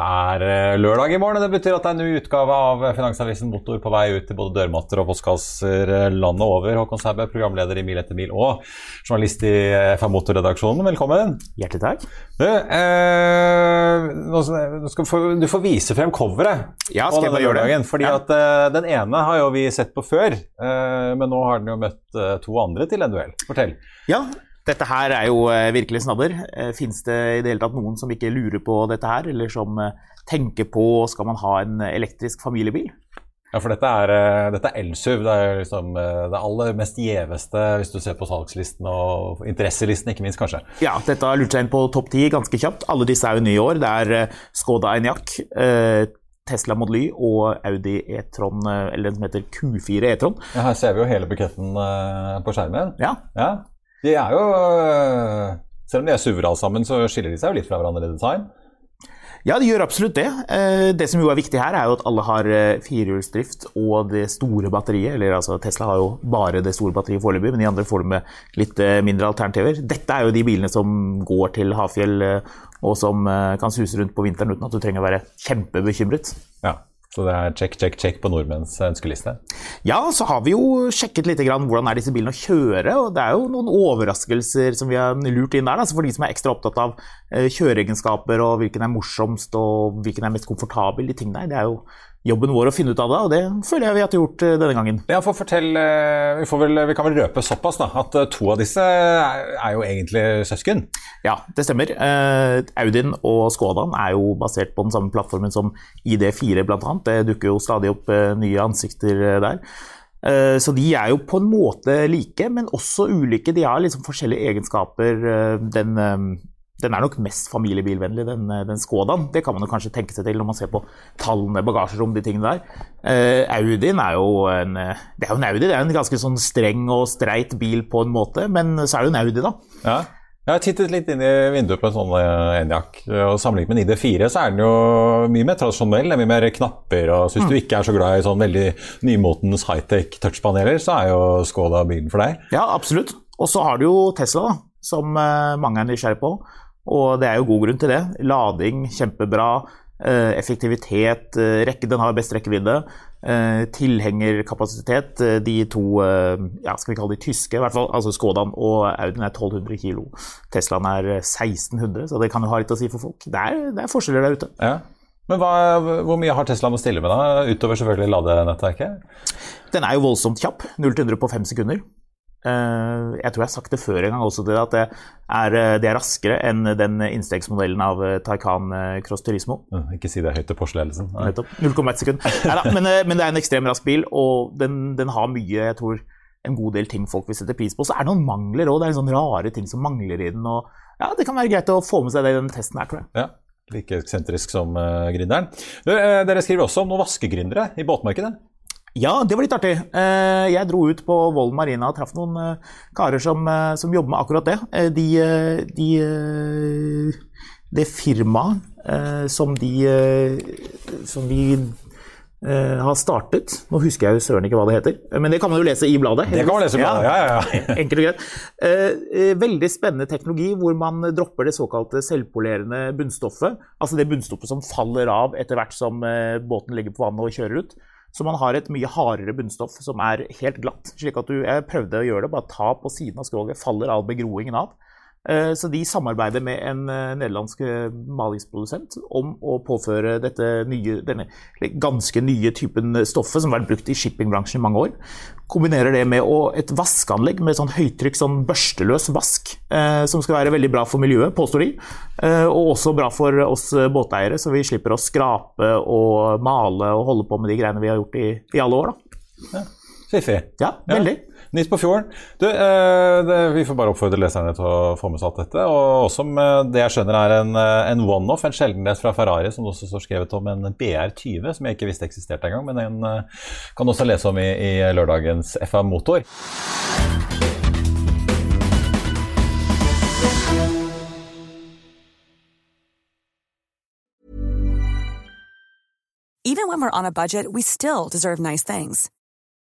Det er eh, lørdag i morgen, og det betyr at det er en ny utgave av Finansavisen Motor på vei ut til både dørmatter og postkasser eh, landet over. Håkon Sæbø, programleder i Mil etter mil og journalist i FA Motor-redaksjonen. Velkommen. Hjertelig takk. Du, eh, nå skal du, får vise frem coveret Ja, på skal jeg denne lørdagen. Fordi Ja. at eh, Den ene har jo vi sett på før, eh, men nå har den jo møtt eh, to andre til en duell. Fortell. Ja, dette her er jo eh, virkelig snadder. Eh, Fins det i det hele tatt noen som ikke lurer på dette her, eller som eh, tenker på skal man ha en elektrisk familiebil? Ja, for dette er, dette er elsuv. Det er liksom det aller mest gjeveste hvis du ser på salgslisten og interesselisten, ikke minst, kanskje. Ja, dette har lurt seg inn på topp ti ganske kjapt. Alle disse er jo nye i år. Det er Skoda Enyaq, eh, Tesla Model Y og Audi E-tron, eller den som heter Q4 E-tron. Ja, her ser vi jo hele buketten på skjermen. Ja, Ja, de er jo øh, Selv om de er SUV-er alle sammen, så skiller de seg jo litt fra hverandre i design. Ja, det gjør absolutt det. Eh, Det som jo er viktig her, er jo at alle har eh, firehjulsdrift og det store batteriet. Eller altså, Tesla har jo bare det store batteriet foreløpig, men de andre får det med litt eh, mindre alternativer. Dette er jo de bilene som går til Hafjell og som kan suse rundt på vinteren uten at du trenger å være kjempebekymret. Ja, Så det er check, check, check på nordmenns ønskeliste. Ja, så har vi jo sjekket litt grann hvordan er disse bilene å kjøre, og det er jo noen overraskelser som vi har lurt inn der. Da. Så for de som er ekstra opptatt av eh, kjøreegenskaper og hvilken er morsomst og hvilken er mest komfortabel, de tingene der, det er jo jobben vår å finne ut av det, og det føler jeg vi har gjort eh, denne gangen. Ja, for fortell, øh, vi, får vel, vi kan vel røpe såpass da, at øh, to av disse er, jo egentlig søsken. Ja, det stemmer. Audin og Skodaen er jo basert på den samme plattformen som ID4 bl.a. Det dukker jo stadig opp eh, nye ansikter eh, der. Eh, Så de er jo på en måte like, men også ulike. De har liksom forskjellige egenskaper. Eh, Den, eh, den er nok mest familiebilvennlig, den, eh, den Skodaen. Det kan man kanskje tenke seg til når man ser på tallene, bagasjerom, de tingene der. Eh, Audien er jo en eh, Det er jo en Audi, det er en ganske sånn streng og streit bil på en måte, men så er det jo en Audi, da. Ja. Jeg har tittet litt inn i vinduet på en sånn Enyaq, og sammenlignet med en ID4 så er den jo mye mer tradisjonell. Det er mye mer knapper, og så hvis du ikke er så glad i sånn veldig nymotens high-tech touchpaneler, så er jo Skoda bilen for deg. Ja, absolutt. Og så har du jo Tesla, da, som mange er nysgjerrig på. Og det er jo god grunn til det. Lading, kjempebra. Eh, effektivitet, eh, rekke, den har best rekkevidde. Eh, tilhengerkapasitet. De to, ja, skal vi kalle de tyske, i hvert fall. Altså Skodan og Audien er 1200 kilo. Teslaen er eh, 1600, så det kan jo ha litt å si for folk. Det er, det er forskjeller der ute. Ja. Men hva, hvor mye har Teslaen å stille med, da? Utover selvfølgelig ladenettverket? Den er jo voldsomt kjapp. 0 til 100 på 5 sekunder. Eh, Jeg tror jeg har sagt det før en gang også, at det er, eh, det er raskere enn den innstegsmodellen av eh, Taycan Cross Turismo. Mm, Ikke si det høyt til Porsche-ledelsen. Nettopp. 0,1 sekund. Neida, men, men det er en ekstremt rask bil, og den, den har mye jeg tror, en god del ting folk vil sette pris på. Så er det noen mangler òg. Det er sånne rare ting som mangler i den. og ja, Det kan være greit å få med seg det i den testen her, tror jeg. Ja, Like eksentrisk som uh, gründeren. Du, eh, dere skriver også om noen vaskegründere i båtmarkedet. Ja, det var litt artig. Eh, Jeg dro ut på Vollen Marina og traff noen eh, karer som, eh, som jobber med akkurat det. De, de Det firmaet som de Som vi har startet Nå husker jeg jo søren ikke hva det heter, men det kan man jo lese i bladet. Det kan man lese i bladet, ja, ja, ja. Enkelt og greit. Veldig spennende teknologi hvor man dropper det såkalte selvpolerende bunnstoffet. Altså det bunnstoffet som faller av etter hvert som båten ligger på vannet og kjører ut. Så man har et mye hardere bunnstoff som er helt glatt. slik at du, Jeg prøvde å gjøre det, bare ta på siden av skroget, faller all begroingen av. Eh, så de samarbeider med en eh, nederlandsk eh, malingsprodusent om å påføre nye, denne ganske nye typen stoffet som har vært brukt i shippingbransjen i mange år. Kombinerer det med et vaskeanlegg med sånn høytrykk, sånn børsteløs vask, som skal være veldig bra for miljøet, påstår de. Og også bra for oss båteiere, så vi slipper å skrape og male og holde på med de greiene vi har gjort i, i alle år. Da. Fiffig. Ja, veldig. Ja. Nytt på fjorden. Du, eh, det, vi får bare oppfordre leserne til å få med seg alt dette. Og også med det jeg skjønner er en, eh, en one-off, en sjeldenhet fra Ferrari, som også står skrevet om en BR20, som jeg ikke visste eksisterte engang. Men den eh, kan også lese om i, i lørdagens FA Motor. Even when we're on a budget, we still deserve nice things.